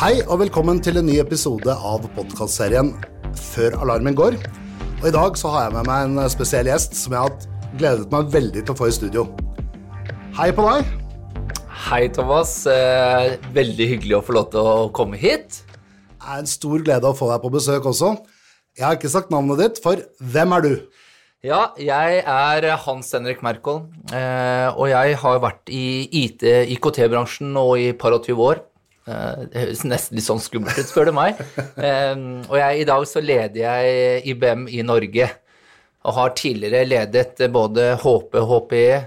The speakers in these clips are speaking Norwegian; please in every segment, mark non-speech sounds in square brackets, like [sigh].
Hei og velkommen til en ny episode av podkastserien Før alarmen går. Og I dag så har jeg med meg en spesiell gjest som jeg har gledet meg veldig til å få i studio. Hei på deg. Hei, Thomas. Eh, veldig hyggelig å få lov til å komme hit. Det er en stor glede å få deg på besøk også. Jeg har ikke sagt navnet ditt, for hvem er du? Ja, jeg er Hans Henrik Merkol, eh, og jeg har vært i IT, IKT-bransjen nå i par og tyve år. Eh, det høres nesten litt sånn skummelt ut, spør du meg. Og jeg, i dag så leder jeg IBM i Norge, og har tidligere ledet både HP HPE,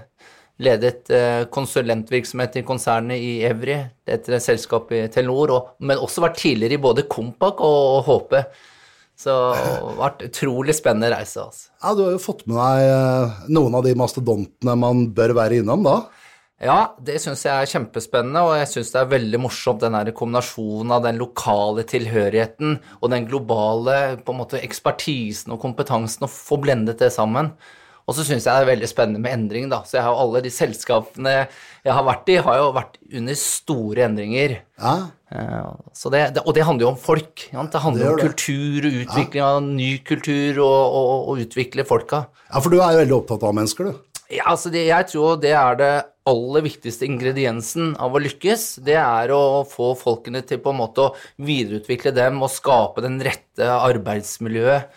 ledet eh, konsulentvirksomhet i konsernet i Evry, etter et selskap i Telenor, og, men også vært tidligere i både Kompak og HP. Så det har vært utrolig spennende reise. altså. Ja, Du har jo fått med deg eh, noen av de mastodontene man bør være innom, da. Ja, det syns jeg er kjempespennende, og jeg syns det er veldig morsomt den der kombinasjonen av den lokale tilhørigheten og den globale måte ekspertisen og kompetansen, å få blendet det sammen. Og så syns jeg det er veldig spennende med endring, da. Så jeg har alle de selskapene jeg har vært i, har jo vært under store endringer. Ja, Eh, Så det, og det handler jo om folk. Ja. Det handler Det om kultur og utvikling av ny kultur og, og, og utvikle folka. ja for du er jo veldig opptatt av mennesker, du. Ja, altså det, jeg tror det er det aller viktigste ingrediensen av å lykkes. Det er å få folkene til på en måte å videreutvikle dem og skape den rette arbeidsmiljøet.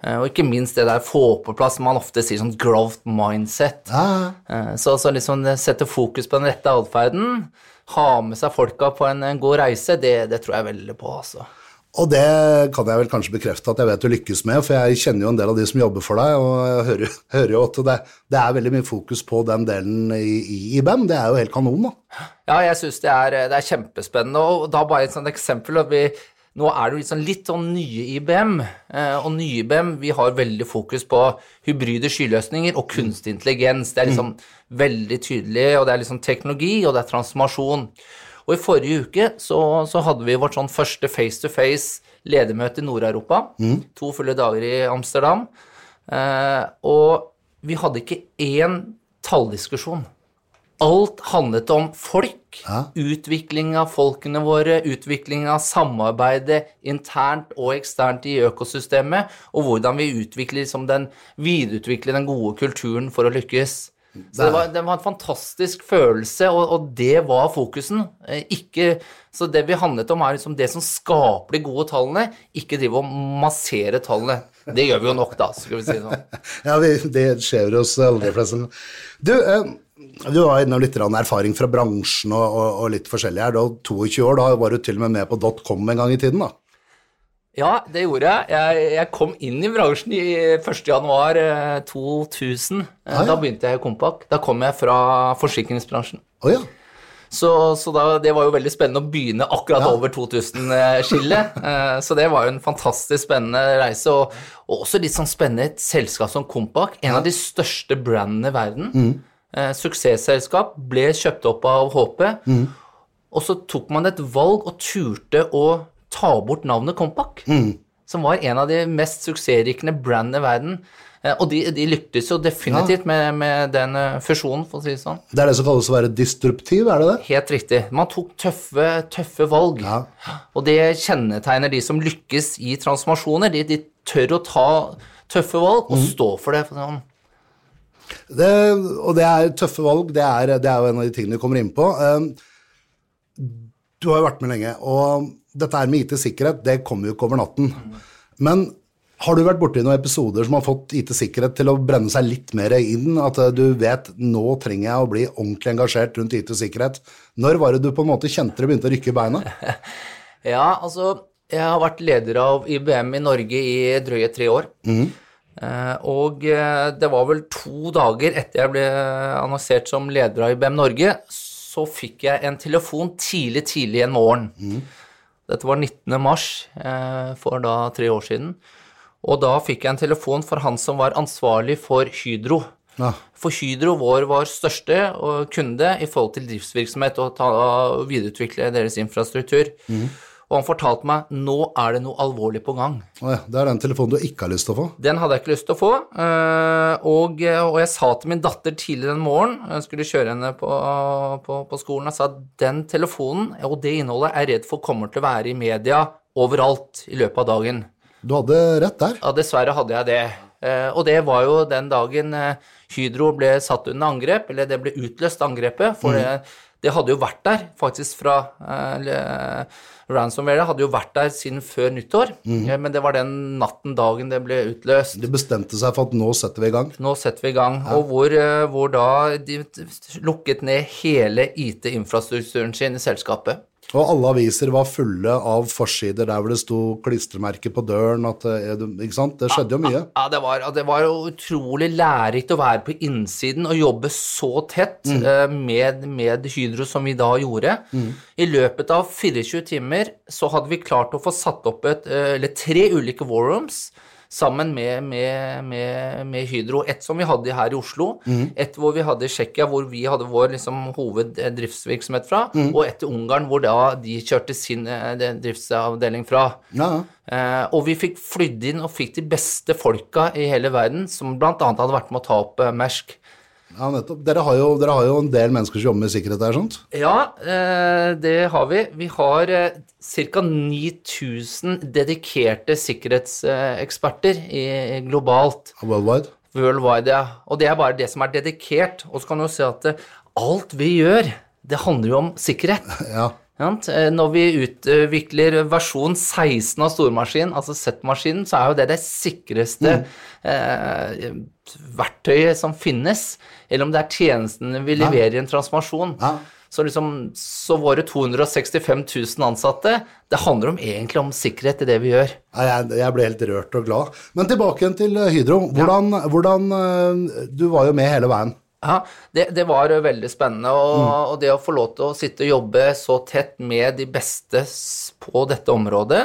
Eh, Og ikke minst det der få på plass, man ofte sier sånn growth mindset. Ja, ja. Eh, Så, så liksom sette fokus på den rette atferden, ha med seg folka på en, en god reise, det, det tror jeg veldig på, altså. Og det kan jeg vel kanskje bekrefte at jeg vet du lykkes med, for jeg kjenner jo en del av de som jobber for deg, og jeg hører, [laughs] hører jo at det, det er veldig mye fokus på den delen i, i IBM. Det er jo helt kanon, da. Ja, jeg syns det, det er kjempespennende. Og da bare et sånt eksempel. At vi, nå er det jo litt sånn, nye IBM. eh, Og nye IBM vi har veldig fokus på hybride skyløsninger og kunstig intelligens. Det er liksom veldig tydelig, og det er liksom teknologi, og det er transformasjon. Og i forrige uke så, så hadde vi vårt sånn første face-to-face ledermøte i Nord-Europa. To fulle dager i Amsterdam. Eh, og vi hadde ikke én talldiskusjon. Alt handlet om folk. Ja. Utvikling av folkene våre, utvikling av samarbeidet internt og eksternt i økosystemet, og hvordan vi utvikler liksom den, videreutvikler den gode kulturen for å lykkes. Så det var, det var en fantastisk følelse, og, og det var fokusen. Eh, Ikke, så det vi handlet om, er liksom det som skaper de gode tallene, ikke drive og massere tallene. Det gjør vi jo nok, da, skal vi si sånn. [laughs] Ja, vi, det skjer hos alle de fleste. Du, eh, du har innom litt erfaring fra bransjen og, og, og litt forskjellig her. Du er 22 år, da var du til og med med på .com en gang i tiden, da. Ja, det gjorde jeg. Jeg, jeg kom inn i bransjen i 1. januar eh, 2000. Eh, Ah, ja. Da begynte jeg i Kompak. Da kom jeg fra forsikringsbransjen. Oh, ja. Så, så da, det var jo veldig spennende å begynne akkurat Ja. over 2000-skillet. [laughs] Eh, så det var jo en fantastisk spennende reise, og, og også litt sånn spennende et selskap som Kompak. En av de største brandene i verden. Mm. Eh, suksessselskap. Ble kjøpt opp av HP. Mm. Og så tok man et valg og turte å ta bort navnet Kompak. Mm. Som var en av de mest suksessrikende brandene i verden. Eh, Og de, de lyktes jo definitivt med, med den eh, fusjonen, for å si det sånn. Det er det som kalles å være disruptiv, er det det? Helt riktig. Man tok tøffe, tøffe valg. Ja. Og det kjennetegner de som lykkes i transformasjoner. De, de tør å ta tøffe valg og stå for det. For sånn. det og det er tøffe valg, det er, det er jo en av de tingene vi kommer inn på. Um, Du har jo vært med lenge, og dette her med IT-sikkerhet, det kommer jo ikke over natten. Men har du vært borti noen episoder som har fått IT-sikkerhet til å brenne seg litt mer inn? At eh, du vet nå trenger jeg å bli ordentlig engasjert rundt IT-sikkerhet. Når var det du på en måte kjente det begynte å rykke i beina? [laughs] Ja, altså Jeg har vært leder av IBM i Norge i drøye tre år. Mm. og eh, det var vel to dager etter jeg ble annonsert som leder av IBM Norge, så fikk jeg en telefon tidlig, tidlig en morgen. Dette var 19. mars eh, for da tre år siden. Og da fikk jeg en telefon for han som var ansvarlig for Hydro. Ja. For Hydro vår var største kunde i forhold til driftsvirksomhet og ta, videreutvikle deres infrastruktur. Og han fortalte meg nå er det noe alvorlig på gang. Oh ja, det er den telefonen du ikke har lyst til å få. Den hadde jeg ikke lyst til å få. eh, Og, og jeg sa til min datter tidlig den morgenen, jeg skulle kjøre henne på, på, på skolen, jeg sa at den telefonen og det innholdet er jeg redd for kommer til å være i media overalt i løpet av dagen. Du hadde rett der. Ja, dessverre hadde jeg det. Eh, og det var jo den dagen eh, Hydro ble satt under angrep, eller det ble utløst angrepet. For det, det hadde jo vært der faktisk fra eh, Ransomware hadde jo vært der siden før nyttår, mm. men det var den natten dagen det ble utløst. De bestemte seg for at nå setter vi i gang. Nå setter vi i gang. Og hvor, eh, hvor da de lukket ned hele IT-infrastrukturen sin i selskapet. Og alle aviser var fulle av forsider der hvor det sto klistremerker på døren at eh, Ikke sant? Det skjedde jo mye. Ja, det var, det var utrolig lærerikt å være på innsiden og jobbe så tett eh, med, med Hydro som vi da gjorde. I løpet av 24 timer så hadde vi klart å få satt opp et, eller tre ulike war rooms sammen med, med, med, med Hydro. Et som vi hadde her i Oslo, et hvor vi hadde i Tsjekkia, hvor vi hadde vår liksom, hoveddriftsvirksomhet fra, og et i Ungarn, hvor da de kjørte sin eh, driftsavdeling fra. Ja. Eh, og vi fikk flydd inn og fikk de beste folka i hele verden, som bl.a. hadde vært med å ta opp eh, Mersk. Ja nettopp. Dere har, jo, dere har jo en del mennesker som jobber med sikkerhet der, sant? Ja, eh, det har vi. Vi har eh, ca. 9000 dedikerte sikkerhetseksperter i, globalt. Worldwide. Worldwide, ja. Og det er bare det som er dedikert. Og så kan du jo se at eh, alt vi gjør, det handler jo om sikkerhet. [laughs] Ja. Eh, Når vi utvikler versjon 16 av stormaskinen, altså Z-maskinen, så er jo det det sikreste eh, verktøyet som finnes. Eller om det er tjenestene vi leverer i en transformasjon. Ja. Så, liksom, så våre 265 000 ansatte, det handler om, egentlig om sikkerhet i det vi gjør. Jeg, jeg ble helt rørt og glad. Men tilbake igjen til Hydro. Hvordan, hvordan eh, Du var jo med hele veien. Ja, det, det var eh, veldig spennende, og, og det å få lov til å sitte og jobbe så tett med de beste på dette området,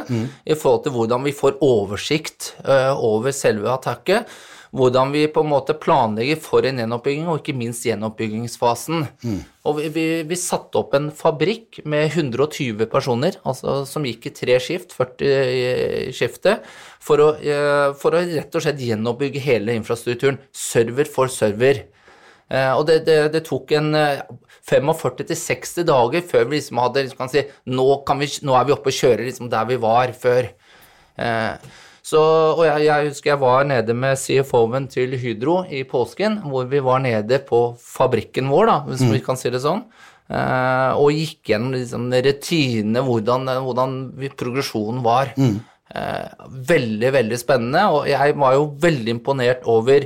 i forhold til hvordan vi får oversikt uh, over selve attacket, hvordan vi på en måte planlegger for en gjenoppbygging, og ikke minst gjenoppbyggingsfasen. Og vi, vi, vi satte opp en fabrikk med 120 personer, altså som gikk i tre skift, 40 skiftet, for å, eh, for å rett og slett gjenoppbygge hele infrastrukturen, server for server. Eh, og det, det, det tok en eh, 45-60 dager før vi liksom hadde liksom kan si, nå, kan vi, nå er vi oppe og kjører liksom der vi var før. Eh, så, og jeg, jeg husker jeg var nede med CFO-en til Hydro i påsken, hvor vi var nede på fabrikken vår, da, hvis vi kan si det sånn, eh, og gikk gjennom liksom, rutinene, hvordan, hvordan progresjonen var. Eh, veldig, veldig spennende, og jeg var jo veldig imponert over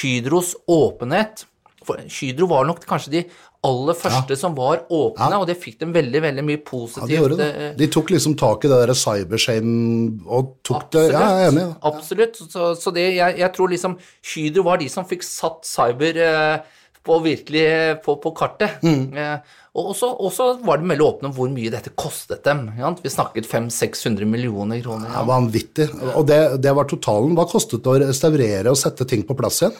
Hydros åpenhet. Hydro var nok kanskje de aller første som var åpne, og det fikk dem veldig, veldig mye Ja, positivt. de det. eh, De tok liksom tak i det der cybershame og tok det Ja, jeg er enig. Ja. Absolutt. Så, så det, jeg, jeg tror liksom Hydro var de som fikk satt cyber eh, på virkelig eh, på, på kartet. Mm. Eh, og også, også var de veldig åpne om hvor mye dette kostet dem. Vi snakket 500-600 millioner kroner. Ja, Vanvittig. Og det, det var totalen. Hva kostet det å restaurere og sette ting på plass igjen?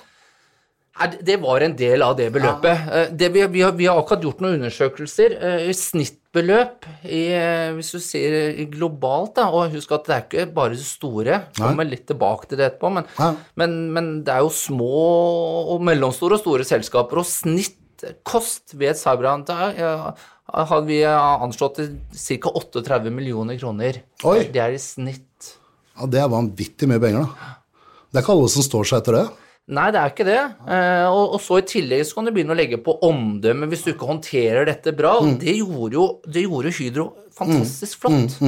Det- var en del av det beløpet. Ja. Det vi, vi, har, vi har akkurat gjort noen undersøkelser. Eh, Snittbeløp i, eh, hvis du sier globalt, da, og husk at det er ikke bare det store, kommer litt tilbake til det etterpå, men, ja. men, men det er jo små og mellomstore og store selskaper, og snittkost ved et cyberantak ja, hadde vi anslått til ca. 38 millioner kroner. Oi. Det er i snitt. Ja, Det er vanvittig mye penger, da. Det er ikke alle som står seg etter det. Nei, det er ikke det. Eh, og, og så i tillegg så kan du begynne å legge på omdømme hvis du ikke håndterer dette bra. Mm. det gjorde jo det gjorde Hydro fantastisk flott.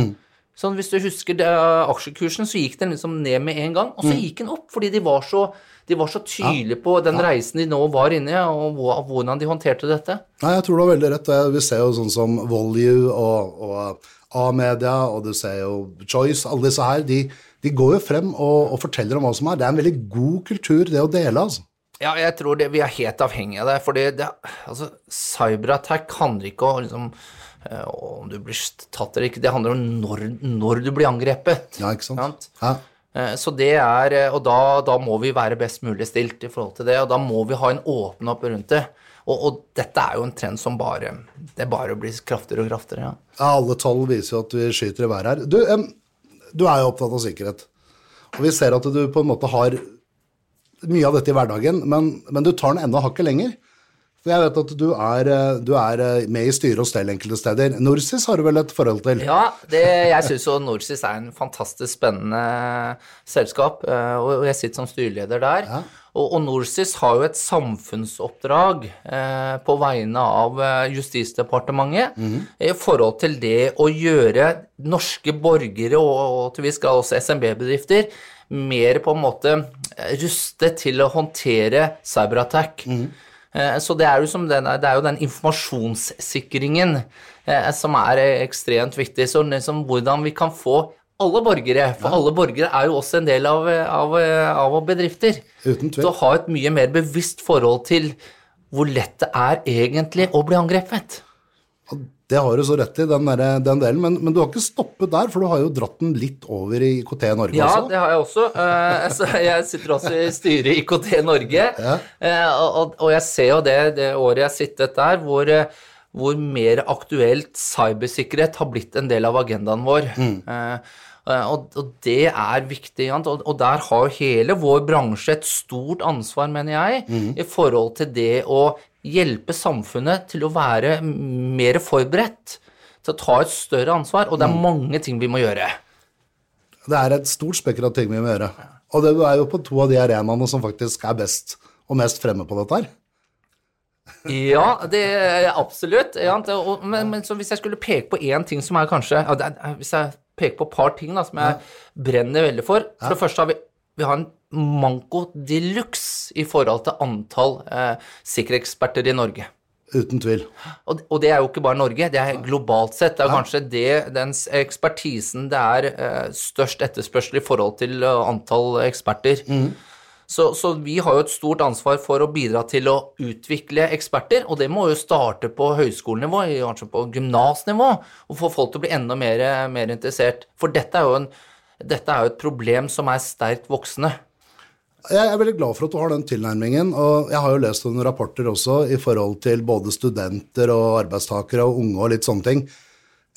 Sånn Hvis du husker det, aksjekursen, så gikk den liksom ned med en gang, og så gikk den opp fordi de var så, de var så tydelige på den reisen de nå var inne i, og hvordan de håndterte dette. Nei, jeg tror du har veldig rett. Vi ser jo sånn som Volue og, og A-media, og du ser jo Choice, alle disse her, de, de går jo frem og, og forteller om hva som er. Det er en veldig god kultur, det å dele, altså. Ja, jeg tror det, vi er helt avhengige av det. fordi det, altså, Cyberattack handler ikke om liksom, eh, om du blir tatt eller ikke, det handler om når, når du blir angrepet. Ja, ikke sant? Ja. Eh, Så det er, eh, og da, da må vi være best mulig stilt i forhold til det, og da må vi ha en åpen opp rundt det. Og, og dette er jo en trend som bare Det bare blir kraftigere og kraftigere. ja. Alle tall viser jo at vi skyter i været her. Du, du er jo opptatt av sikkerhet. Og vi ser at du på en måte har mye av dette i hverdagen, men, men du tar den enda hakket lenger. For jeg vet at du er, eh, du er eh, med i styre og stell enkelte steder. Norsis har du vel et forhold til? Ja, det, jeg syns jo Norsis er en fantastisk spennende selskap, eh, og jeg sitter som styreleder der. Og, og Norsis har jo et samfunnsoppdrag eh, på vegne av Justisdepartementet i forhold til det å gjøre norske borgere, og, og til vi skal også SMB-bedrifter, mer på en måte rustet til å håndtere cyberattack. Eh, Så det er den, det er jo den informasjonssikringen eh, som er eh, ekstremt viktig. Så liksom hvordan vi kan få alle borgere, for alle borgere er jo også en del av, av, av bedrifter, Uten tvil. til å ha et mye mer bevisst forhold til hvor lett det er egentlig å bli angrepet. Det har du så rett i, den, der, den delen. Men, men du har ikke stoppet der, for du har jo dratt den litt over i IKT Norge Ja, også. det har jeg også. Uh, så jeg sitter også i styret i IKT Norge. Eh, og, og jeg ser jo det, det året jeg har sittet der, hvor, eh, hvor mer aktuelt cybersikkerhet har blitt en del av agendaen vår. Eh, og, og det er viktig. Og, og der har hele vår bransje et stort ansvar, mener jeg, i forhold til det å hjelpe samfunnet til å være mer forberedt. Til å ta et større ansvar. Og det er mange ting vi må gjøre. Det er et stort spekter av ting vi må gjøre. Og det er jo på to av de arenaene som faktisk er best og mest fremme på dette her. Ja, det er absolutt. Ja, men, men hvis jeg skulle peke på én ting som er kanskje ja, er, Hvis jeg peker på et par ting da, som jeg brenner veldig for For det første har vi, vi har en manko de luxe i forhold til antall eh, sikkerhetseksperter i Norge. Uten tvil. Og, og det er jo ikke bare Norge, det er globalt sett. Det er kanskje det, den ekspertisen det er eh, størst etterspørsel i forhold til eh, antall eksperter. Så, så vi har jo et stort ansvar for å bidra til å utvikle eksperter, og det må jo starte på høyskolenivå, kanskje på gymnasnivå, og få folk til å bli enda mer, mer interessert. For dette er, jo en, dette er jo et problem som er sterkt voksende. Jeg er veldig glad for at du har den tilnærmingen, og jeg har jo lest noen rapporter også i forhold til både studenter og arbeidstakere og unge og litt sånne ting.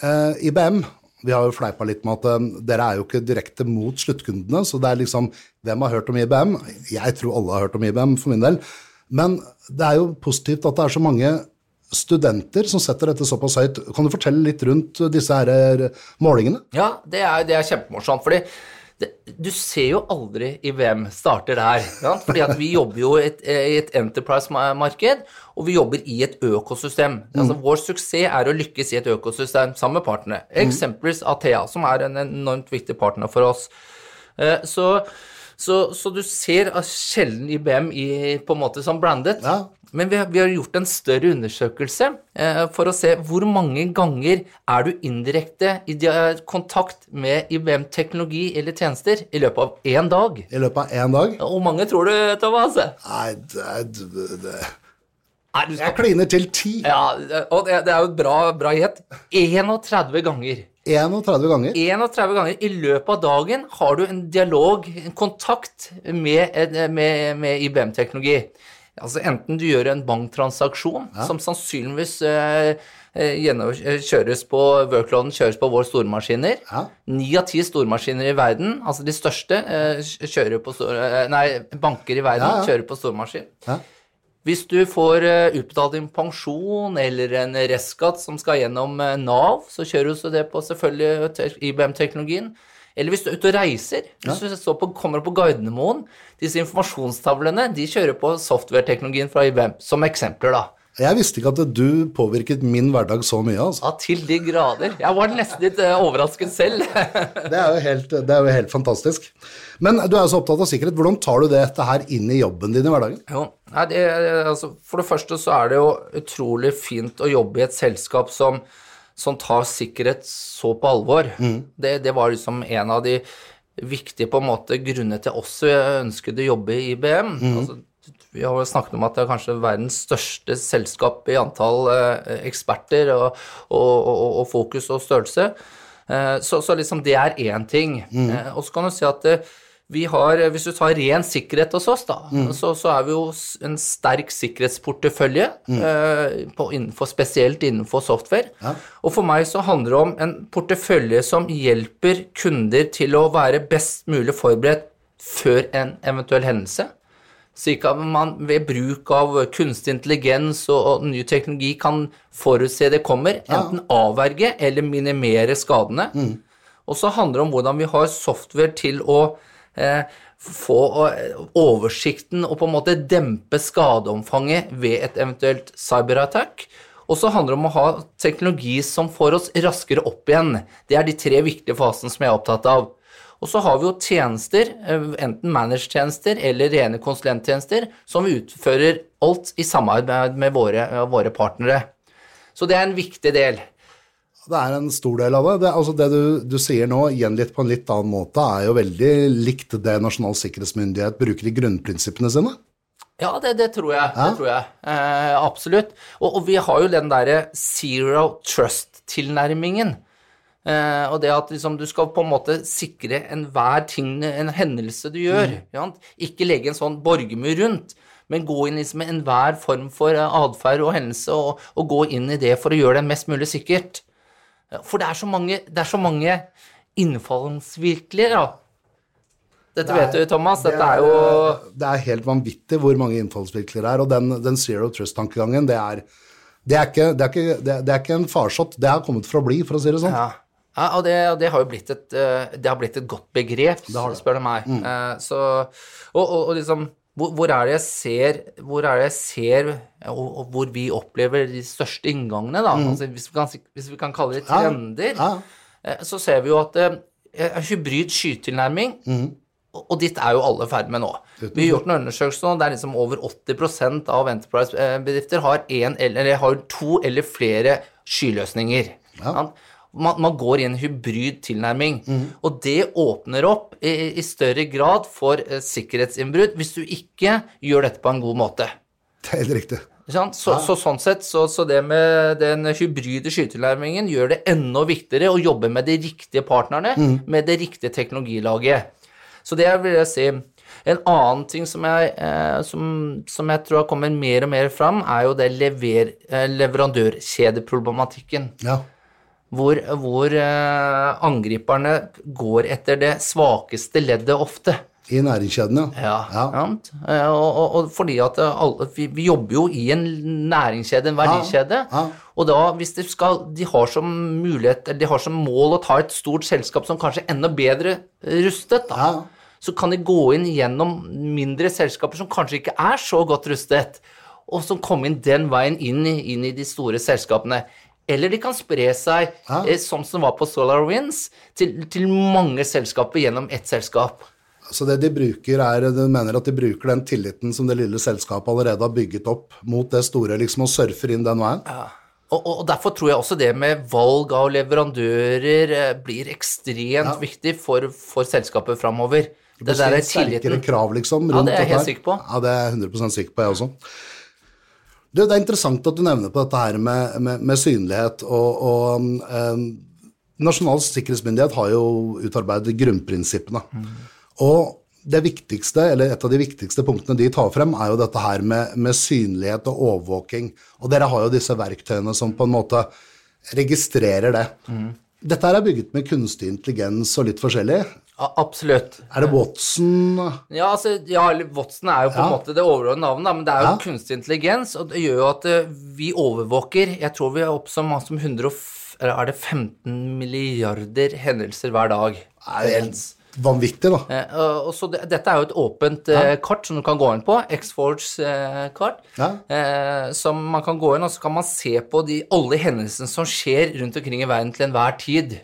Eh, IBM, vi har jo fleipa litt med at eh, dere er jo ikke direkte mot sluttkundene, så det er liksom hvem har hørt om IBM? Jeg tror alle har hørt om IBM for min del, men det er jo positivt at det er så mange studenter som setter dette såpass høyt. Kan du fortelle litt rundt disse her eh, målingene? Ja, det er, det er kjempemorsomt, fordi det, du ser jo aldri i hvem starter her. sant? Fordi at vi jobber jo i et, et enterprise-marked, og vi jobber i et økosystem. Altså, vår suksess er å lykkes i et økosystem sammen med partnere. Eksempelvis Athea, som er en enormt viktig partner for oss. Eh, Så, så, så du ser sjelden IBM i, på en måte som brandet. Ja. Men vi har, vi har gjort en større undersøkelse eh, for å se hvor mange ganger er du indirekte i kontakt med IBM-teknologi eller tjenester i løpet av én dag. I løpet av én dag? Hvor mange tror du, Thomas? Nei, det, det. Nei. Jeg kliner til ti. Ja, og det, det er jo et bra, bra gjett. 31 ganger. 31 ganger. 31 ganger i løpet av dagen har du en dialog, en kontakt med, med, med IBM-teknologi. Altså Enten du gjør en banktransaksjon, som sannsynligvis eh, eh, eh, kjøres på workloaden kjøres på våre stormaskiner. Ja. Av ti stormaskiner i verden, altså de største, eh, kjører på stor, eh, Nei, banker i verden Ja, ja. kjører på stormaskin. Ja. Hvis du får eh, utbetalt din pensjon eller en restskatt som skal gjennom Nav, så kjører du det på selvfølgelig te- IBM-teknologien. Eller hvis du er ute og reiser. Hvis du så på, kommer på Gardermoen, disse informasjonstavlene, de kjører på software-teknologien fra IBM, som eksempler, da. Jeg visste ikke at du påvirket min hverdag så mye. altså. Ja, til de grader. Jeg var nesten litt eh, overrasket selv. [laughs] Det er, helt, det er jo helt fantastisk. Men du er jo så opptatt av sikkerhet. Hvordan tar du dette her inn i jobben din i hverdagen? Jo, nei, det, altså, for det første så er det jo utrolig fint å jobbe i et selskap som, som tar sikkerhet så på alvor. Det, det var liksom en av de viktige på en måte grunnene til oss ønsket å jobbe i IBM. Altså, vi har snakket om at det er kanskje verdens største selskap i antall eh, eksperter og, og, og, og fokus og størrelse. Eh, så, så liksom det er én ting. Eh, og så kan du si at eh, vi har, Hvis du tar ren sikkerhet hos oss, da, så, så er vi jo en sterk sikkerhetsportefølje, eh, på, innenfor, spesielt innenfor software. Og for meg så handler det om en portefølje som hjelper kunder til å være best mulig forberedt før en eventuell hendelse. Slik at man ved bruk av kunstig intelligens og, og ny teknologi kan forutse det kommer, enten avverge eller minimere skadene. Og så handler det om hvordan vi har software til å eh, få eh, oversikten og på en måte dempe skadeomfanget ved et eventuelt cyberattack. Og så handler det om å ha teknologi som får oss raskere opp igjen. Det er de tre viktige fasene som jeg er opptatt av. Og så har vi jo tjenester, eh, enten managed-tjenester eller rene konsulenttjenester, som utfører alt i samarbeid med våre, eh, våre partnere. Så det er en viktig del. Det er en stor del av det. Det, altså det du, du sier nå, gjengitt på en litt annen måte, er jo veldig likt det Nasjonal sikkerhetsmyndighet bruker i grunnprinsippene sine. Ja, det, det tror jeg. Det tror jeg. Eh, absolutt. Og, og vi har jo den derre zero trust-tilnærmingen. Eh, og det at liksom, du skal på en måte sikre enhver ting, en hendelse du gjør. ja, Ikke legge en sånn borgermur rundt, men gå inn liksom, med enhver form for eh, atferd og hendelse, og, og gå inn i det for å gjøre det mest mulig sikkert. For det er så mange, det er så mange innfallsvirkler, da. Dette vet du, Thomas. Dette er jo Det er helt vanvittig hvor mange innfallsvirkler det er, og den, den zero trust-tankegangen, det det det, det, er, det ikke en farsott, det har kommet for å bli, for å si det sånn. Ja, ja og, det, det har jo blitt et, eh, det har blitt et godt begrep, spør du meg. Mm. Så, og, og, og liksom hvor, hvor er det jeg ser Hvor det jeg ser og, og hvor vi opplever de største inngangene, da? Altså, hvis, vi kan, hvis vi kan kalle det trender, ja. Ja. så ser vi jo at eh, hybrid skytilnærming og og ditt er jo alle i ferd med nå. Vi har gjort en undersøkelse nå der liksom over 80% av Enterprise-bedrifter har, en eller, har to eller flere skyløsninger. Sant? Man, man går i en hybrid tilnærming, og det åpner opp i, i større grad for eh, sikkerhetsinnbrudd hvis du ikke gjør dette på en god måte. Det er helt riktig. Sant? Så, så sånn sett, så, så det med den hybride skytilnærmingen gjør det enda viktigere å jobbe med de riktige partnerne, med det riktige teknologilaget. Så det vil jeg si. En annen ting som jeg, eh, som, som jeg tror har kommet mer og mer fram, er jo det lever, eh, leverandørkjedeproblematikken. Ja. Hvor, hvor eh, angriperne går etter det svakeste leddet ofte. I næringskjeden, ja. Ja, sant? Eh, Og, og, og fordi at eh, alle, vi, vi jobber jo i en næringskjede, en verdikjede. ja. Og da, hvis de skal De har som mulighet, de har som mål å ta et stort selskap som kanskje er enda bedre rustet, da. Ja. Så kan de gå inn gjennom mindre selskaper som kanskje ikke er så godt rustet, og som kommer inn den veien inn inn i de store selskapene. Eller de kan spre seg, Ja. eh, som som var på SolarWinds, til, til mange selskaper gjennom ett selskap. Så det de bruker er, de mener at de bruker den tilliten som det lille selskapet allerede har bygget opp mot det store, liksom, og surfer inn den veien. Og, og og derfor tror jeg også det med valg av leverandører eh, blir ekstremt viktig for, for selskapet framover. Det der er Sterkere tilliten. krav, liksom, rundt Ja, det er jeg helt sikker på. Ja, det er jeg 100% sikker på, jeg også. Du, det er interessant at du nevner på dette her med, med, med synlighet, og, og um, Nasjonal sikkerhetsmyndighet har jo utarbeidet grunnprinsippene. Og det viktigste, eller et av de viktigste punktene de tar frem, er jo dette her med, med synlighet og overvåking. Og dere har jo disse verktøyene som på en måte registrerer det. Dette her er bygget med kunstig intelligens og litt forskjellig. Absolutt. Er det Watson Ja, altså, ja, Watson er jo på en Ja. måte det overordnede navnet, men det er jo Ja. kunstig intelligens, og det gjør jo at eh, vi overvåker Jeg tror vi er opp som, som 100 og f- eller er det 15 milliarder hendelser hver dag. er helt vanvittig, da. Eh, og så det, dette er jo et åpent eh, kart som du kan gå inn på, X-Forge-kart, Ja. eh, som man kan gå inn, og så kan man se på de, alle hendelsene som skjer rundt omkring i verden til enhver tid.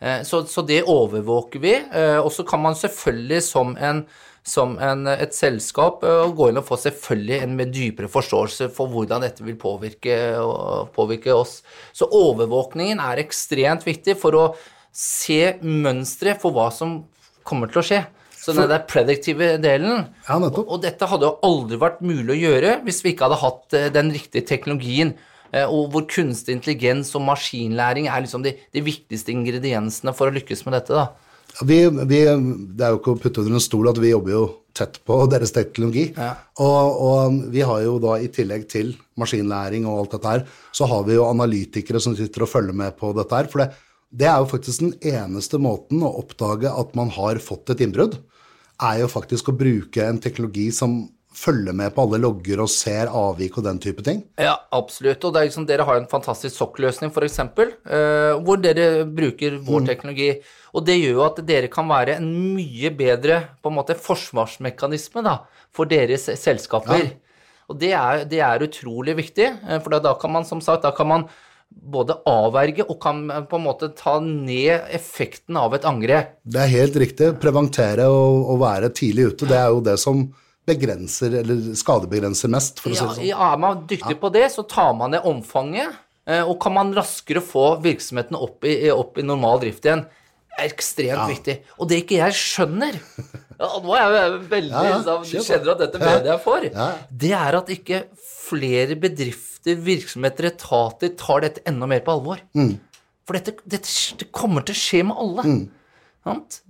Eh, så, så det overvåker vi, eh, og så kan man selvfølgelig som, en, som en, et selskap eh, gå inn og få selvfølgelig en med dypere forståelse for hvordan dette vil påvirke, påvirke oss. Så overvåkningen er ekstremt viktig for å se mønstre for hva som kommer til å skje. Så den der prediktive delen Ja, og, og dette hadde jo aldri vært mulig å gjøre hvis vi ikke hadde hatt den riktige teknologien, og hvor kunstig intelligens og maskinlæring er liksom de, de viktigste ingrediensene for å lykkes med dette. da. Vi, vi, det er jo ikke å putte under en stol at vi jobber jo tett på [laughs] deres teknologi. Ja. Og, og vi har jo da i tillegg til maskinlæring og alt dette her, så har vi jo analytikere som sitter og følger med på dette her. For det, det er jo faktisk den eneste måten å oppdage at man har fått et innbrudd, er jo faktisk å bruke en teknologi som følger med på alle logger og ser avvik og den type ting. Ja, absolutt. Og det er liksom, dere har en fantastisk sokkløsning, f.eks., uh, hvor dere bruker vår teknologi. Og det gjør jo at dere kan være en mye bedre på en måte forsvarsmekanisme da, for deres selskaper. Og det er, det er utrolig viktig, eh, for da, da kan man som sagt da kan man både avverge og kan eh, på en måte ta ned effekten av et angrep. Det er helt riktig. Preventere og, og være tidlig ute, det er jo det som begrenser, eller skadebegrenser mest, for å si det sånn. ja, er man dyktig på det, så tar man ned omfanget, eh, og kan man raskere få virksomheten opp i, opp i normal drift igjen. Er ekstremt viktig. Og det ikke jeg skjønner ja, Nå er jeg veldig Ja, ja, på. kjenner at dette mener jeg for. Ja. Det er at ikke flere bedrifter, virksomheter, etater tar dette enda mer på alvor. Mm. For dette, dette det kommer til å skje med alle. Sant?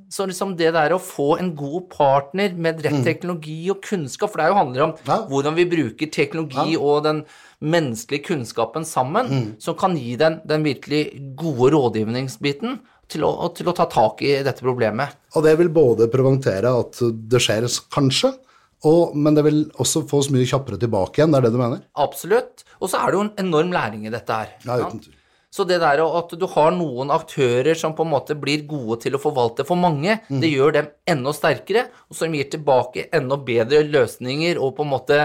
Så liksom det der å få en god partner med rett teknologi og kunnskap, for det jo handler om Mm. Ja. hvordan vi bruker teknologi og den menneskelige kunnskapen sammen, Mm. som kan gi den, den virkelig gode rådgivningsbiten til å, til å ta tak i dette problemet. Og det vil både preventere at det skjer, kanskje, og, men det vil også få oss mye kjappere tilbake igjen, det er det du mener? Absolutt. Og så er det jo en enorm læring i dette her. Ja, uten tvil. Så det der at du har noen aktører som på en måte blir gode til å forvalte for mange, Mm. det gjør dem enda sterkere, og som gir tilbake enda bedre løsninger og på en måte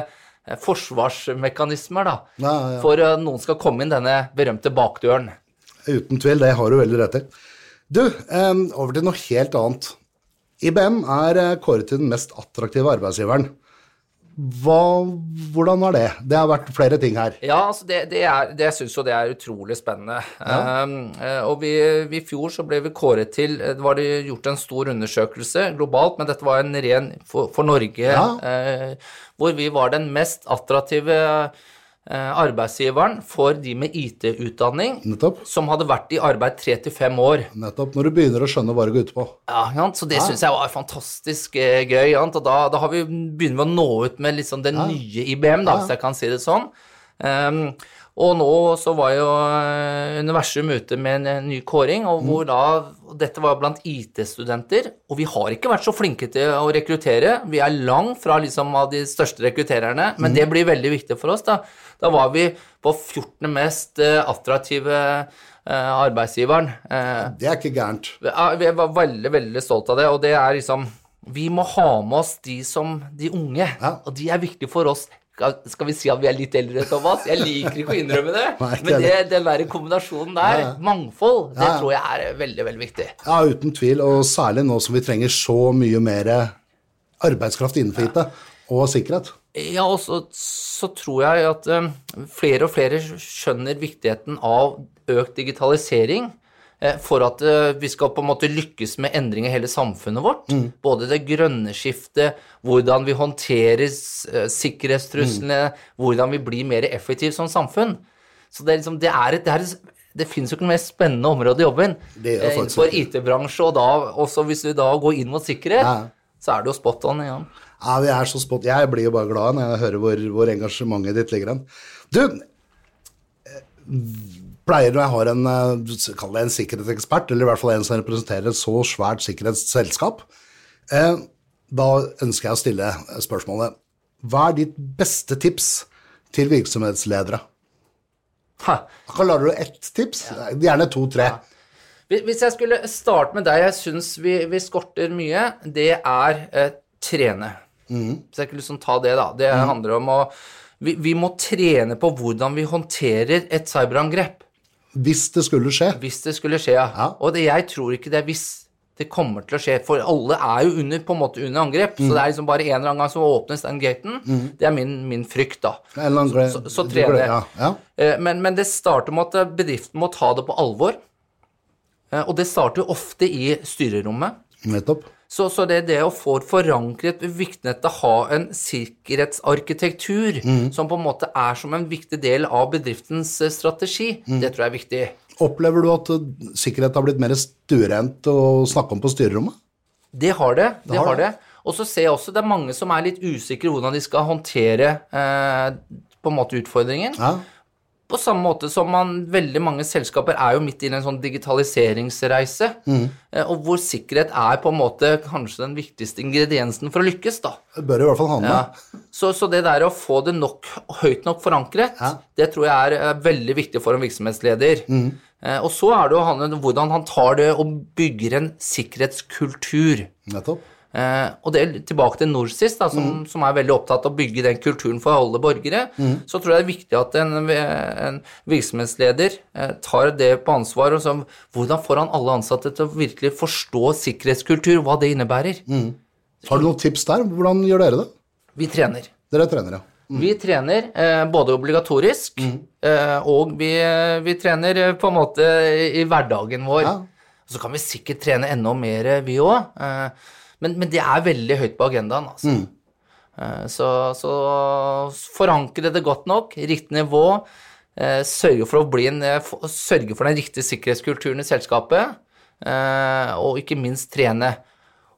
eh, forsvarsmekanismer, da. Ja, ja. For at noen skal komme inn denne berømte bakdøren. Uten tvil, det har du veldig rett i. Du, eh, over til noe helt annet. IBM er eh, kåret til den mest attraktive arbeidsgiveren. Hva, hvordan var det? Det har vært flere ting her. Ja, altså det, det, er, det syns jo det er utrolig spennende. Um, eh, og vi, vi I fjor så ble vi kåret til eh, Det var det gjort en stor undersøkelse globalt, men dette var en ren for, for Norge, Ja. uh, hvor vi var den mest attraktive arbeidsgiveren for de med IT-utdanning som hadde vært i arbeid tre til fem år. Nettopp. Når du begynner å skjønne hva det går ut på. Ja? Så det synes jeg var fantastisk eh, gøy. Og da, da har vi, begynner vi å nå ut med liksom det nye IBM, da, hvis jeg kan si det sånn. Ehm, og nå så var jo eh, universum ute med en, ny kåring, og hvor da Dette var blant IT-studenter, og vi har ikke vært så flinke til å rekruttere. Vi er langt fra liksom av de største rekruttererne, men det blir veldig viktig for oss. Da Da var vi på 14. mest eh, attraktive eh, arbeidsgiveren. Det er ikke gærent. vi var veldig, veldig stolt av det, og det er liksom Vi må ha med oss de som de unge, Ja. og de er viktige for oss. Skal, vi si at vi er litt eldre, Thomas? Jeg liker ikke å innrømme det, [laughs] Nei, men det, den der kombinasjonen der, Ja, ja. mangfold, det Ja, tror jeg er veldig, veldig viktig. Ja, uten tvil, og særlig nå som vi trenger så mye mer arbeidskraft innenfor IT og sikkerhet. Ja, og så, så tror jeg at eh, flere og flere skjønner viktigheten av økt digitalisering for at eh, vi skal på en måte lykkes med endring i hele samfunnet vårt. Både det grønne skiftet, hvordan vi håndterer sikkerhetstruslene, mm. hvordan vi blir mer effektive som samfunn. Så det er liksom, det er et, det er et det finnes jo ikke noe mer spennende område i jobben Det eh, innenfor. IT-bransje, og da, også hvis vi da går inn mot sikkerhet, Ja. så er det jo spot on igjen. Ja, vi er så spot. Jeg blir jo bare glad når jeg hører hvor, hvor engasjementet ditt ligger hen. Du, eh, pleier når jeg har en, eh, kall det en sikkerhetsekspert, eller i hvert fall en som representerer et så svært sikkerhetsselskap, eh, da ønsker jeg å stille spørsmålet, hva er ditt beste tips til virksomhetsledere? Hva Klarer du ett tips? Gjerne to-tre. Hvis- Hvis jeg skulle starte med deg jeg syns vi, vi skorter mye, det er eh, trene. Så jeg kan liksom ta det, da. Det handler om å vi, vi må trene på hvordan vi håndterer et cyberangrep. Hvis det skulle skje. Hvis det skulle skje, ja. Ja. Og det, jeg tror ikke det er hvis det kommer til å skje, for alle er jo under, på en måte under angrep. Så det er liksom bare en eller annen gang som åpnes den gaten. Det er min, min frykt, da. Annen gle- Så, så du trene. Ja, ja. Eh, Men, men det starter med at bedriften må ta det på alvor. Eh, Og det starter jo ofte i styrerommet. Nettopp. Så, så det, det å få forankret å ha en sikkerhetsarkitektur som på en måte er som en viktig del av bedriftens strategi, strategi, det tror jeg er viktig. Opplever du at eh, sikkerhet har blitt mer stuerent å snakke om på styrerommet? Det har det. det, har har det. det. Og så ser jeg også det er mange som er litt usikre hvordan de skal håndtere eh, på en måte utfordringen. Ja. På samme måte som man, veldig mange selskaper er jo midt i en sånn digitaliseringsreise, mm. og hvor sikkerhet er på en måte kanskje den viktigste ingrediensen for å lykkes, da. Det bør i hvert fall handle. Ja. Så, så det der å få det nok, høyt nok forankret, Ja. det tror jeg er eh, veldig viktig for en virksomhetsleder. Eh, og så er det jo han, hvordan han tar det og bygger en sikkerhetskultur. Nettopp. Eh, og det tilbake til Norsis, da, som, som er veldig opptatt av å bygge den kulturen for alle borgere. Så tror jeg det er viktig at en, en virksomhetsleder eh, tar det på ansvar. Og så, hvordan får han alle ansatte til å virkelig forstå sikkerhetskultur, hva det innebærer? Har du noen tips der? Hvordan gjør dere det? Vi trener. Dere trener, ja. Vi trener eh, både obligatorisk, eh, og vi, vi trener eh, på en måte i, i hverdagen vår. Ja. Så kan vi sikkert trene enda mer, vi òg. Eh, men, men det er veldig høyt på agendaen, altså. Mm. så, så forankre det godt nok, riktig nivå. Eh, sørge for å bli en, eh, sørge for den riktige sikkerhetskulturen i selskapet, eh, og ikke minst trene.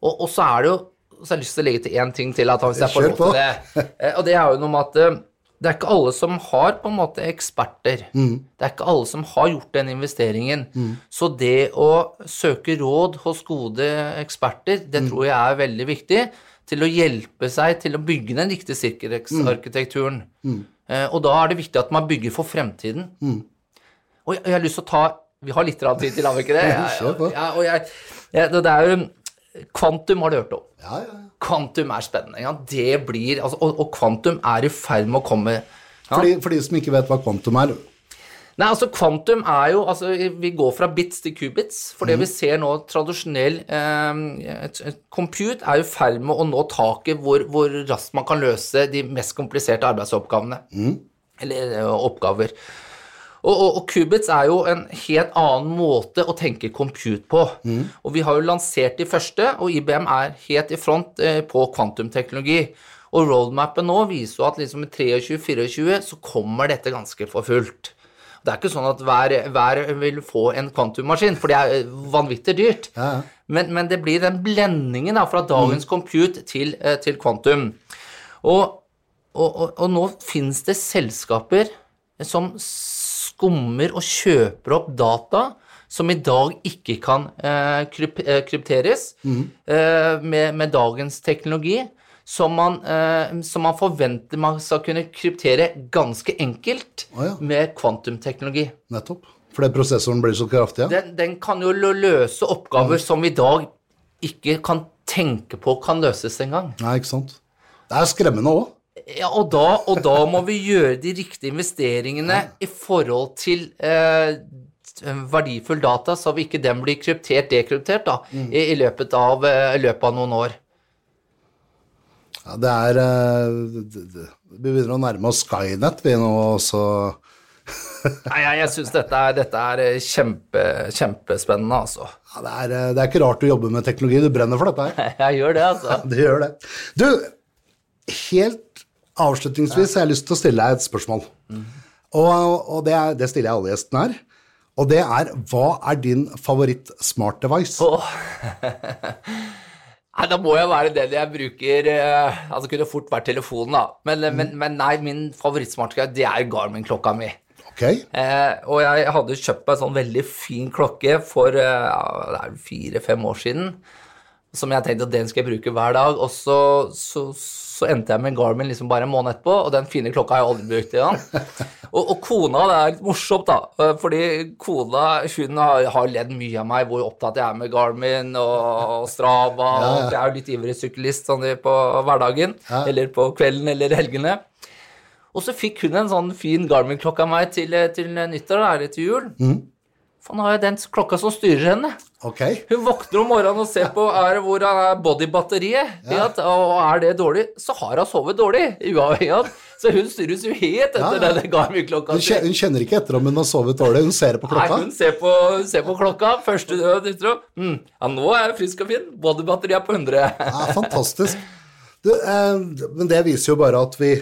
Og, og så er det jo så har jeg lyst til å legge til én ting til. At hvis jeg får lov til det. Eh, Og det er jo noe med at eh, det er ikke alle som har på en måte eksperter. Det er ikke alle som har gjort den investeringen. Så det å søke råd hos gode eksperter, det tror jeg er veldig viktig til å hjelpe seg til å bygge den riktige sikkerhetsarkitekturen. Eh, Og da er det viktig at man bygger for fremtiden. Og jeg, jeg har lyst til å ta Vi har litt tid til, har vi ikke det? Jeg- og jeg, det det er jo Kvantum har du hørt om. Ja, ja. ja. Kvantum er spennende. Ja, det blir, altså, og, og kvantum er i ferd med å komme. For, de, for de som ikke vet hva kvantum er Nei, altså Kvantum er jo altså, Vi går fra bits til qubits. For det vi ser nå, tradisjonell eh, compute er i ferd med å nå taket hvor, hvor raskt man kan løse de mest kompliserte arbeidsoppgavene. Eller eh, oppgaver. Og, og, og qubits er jo en helt annen måte å tenke compute på. Og vi har jo lansert de første, og IBM er helt i front eh, på kvantumteknologi. Og roadmapen nå viser jo at liksom i 23-24 så kommer dette ganske for fullt. Det er ikke sånn at hver, hver vil få en kvantummaskin, for det er eh, vanvittig dyrt. Ja, ja. Men, men det blir den blendingen da, fra dagens compute til, eh, til kvantum. Og, og, og, og nå finnes det selskaper som skummer og kjøper opp data som i dag ikke kan eh, kryp krypteres krypteres eh, med, med dagens teknologi, som man, eh, som man forventer man skal kunne kryptere ganske enkelt Å ja. med kvantumteknologi. Nettopp. Fordi prosessoren blir så kraftig, ja. Den, den kan jo løse oppgaver som i dag ikke kan tenke på kan løses engang. Nei, ikke sant. Det er skremmende òg. Ja, og da, og da må vi gjøre de riktige investeringene i forhold til eh, verdifull data, så vi ikke den blir kryptert, dekryptert, da, i, i, løpet av, eh, i løpet av noen år. Ja, det er eh, Vi begynner å nærme oss Skynet, vi nå, også. [laughs] Nei, jeg, jeg syns dette, er- dette er eh, kjempe, kjempespennende, altså. ja, det, er, det er ikke rart du jobber med teknologi. Du brenner for dette her. [laughs] Jeg gjør det, altså. du gjør det. Du, helt avslutningsvis har jeg lyst til å stille deg et spørsmål. Og, og det, er, det stiller jeg alle gjestene her. Og det er hva er din favoritt smart device? Oh. [laughs] Nei, da må jeg være den jeg bruker eh, Altså, kunne fort vært telefonen, da. Men, men, men nei, min favorittsmartklokke, det er Garmin-klokka mi. Ok, Eh, og jeg hadde kjøpt meg en sånn veldig fin klokke for eh, fire-fem år siden. Som jeg tenkte at den skal jeg bruke hver dag. Og så, så, så endte jeg med en Garmin liksom bare en måned etterpå, og den fine klokka har jeg aldri brukt igjen. [laughs] Og, og kona, det er litt morsomt, da. eh, Fordi kona hun har, har ledd mye av meg, hvor opptatt jeg er med Garmin og, og Strava. Ja, ja. Og jeg er jo litt ivrig syklist sånn på hverdagen, Ja. eller på kvelden eller helgene. Og så fikk hun en sånn fin Garmin-klokke av meg til, til nyttår, eller til jul. For nå har jeg den klokka som styrer henne. ok. Hun våkner om morgenen og ser på er, hvor er bodybatteriet. Ja. Og er det dårlig, så har hun sovet dårlig. uavhengig av. Så hun styres jo helt etter Ja, ja. denne Garmin-klokka. Hun, hun kjenner ikke etter om hun har sovet dårlig, hun ser på Nei, klokka. hun ser på, hun ser på klokka. Første død utro. Mm, ja, nå er jeg frisk og fin. Bodybatteriet er på 100. Ja, fantastisk. Du, eh, men det viser jo bare at vi,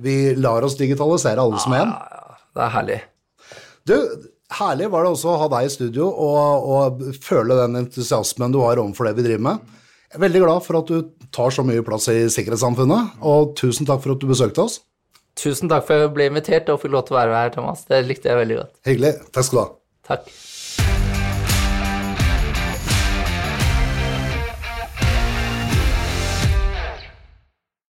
vi lar oss digitalisere alle som en. Ja, det er herlig. Du, herlig var det også å ha deg i studio og, og føle den entusiasmen du har overfor det vi driver med. Jeg er veldig glad for at du tar så mye plass i sikkerhetssamfunnet, og tusen takk for at du besøkte oss. Tusen takk for at jeg ble invitert og fikk lov til å være her, Thomas. Det likte jeg veldig godt. Hyggelig. Takk skal du ha. Takk.